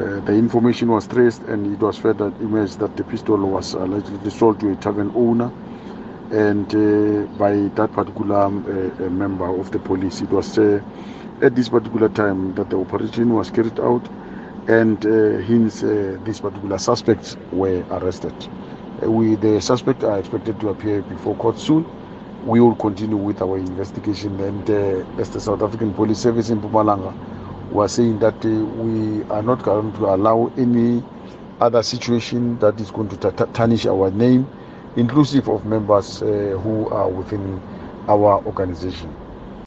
Uh, the information was traced and it was further emerged that the pistol was allegedly sold to a tavern owner and uh, by that particular um, uh, member of the police. It was uh, at this particular time that the operation was carried out and hence these particular suspects were arrested. we, the suspects are expected to appear before court soon. We will continue with our investigation and as the South African Police Service in Mpumalanga, we are saying that uh, we are not going to allow any other situation that is going to tarnish our name, inclusive of members uh, who are within our organization.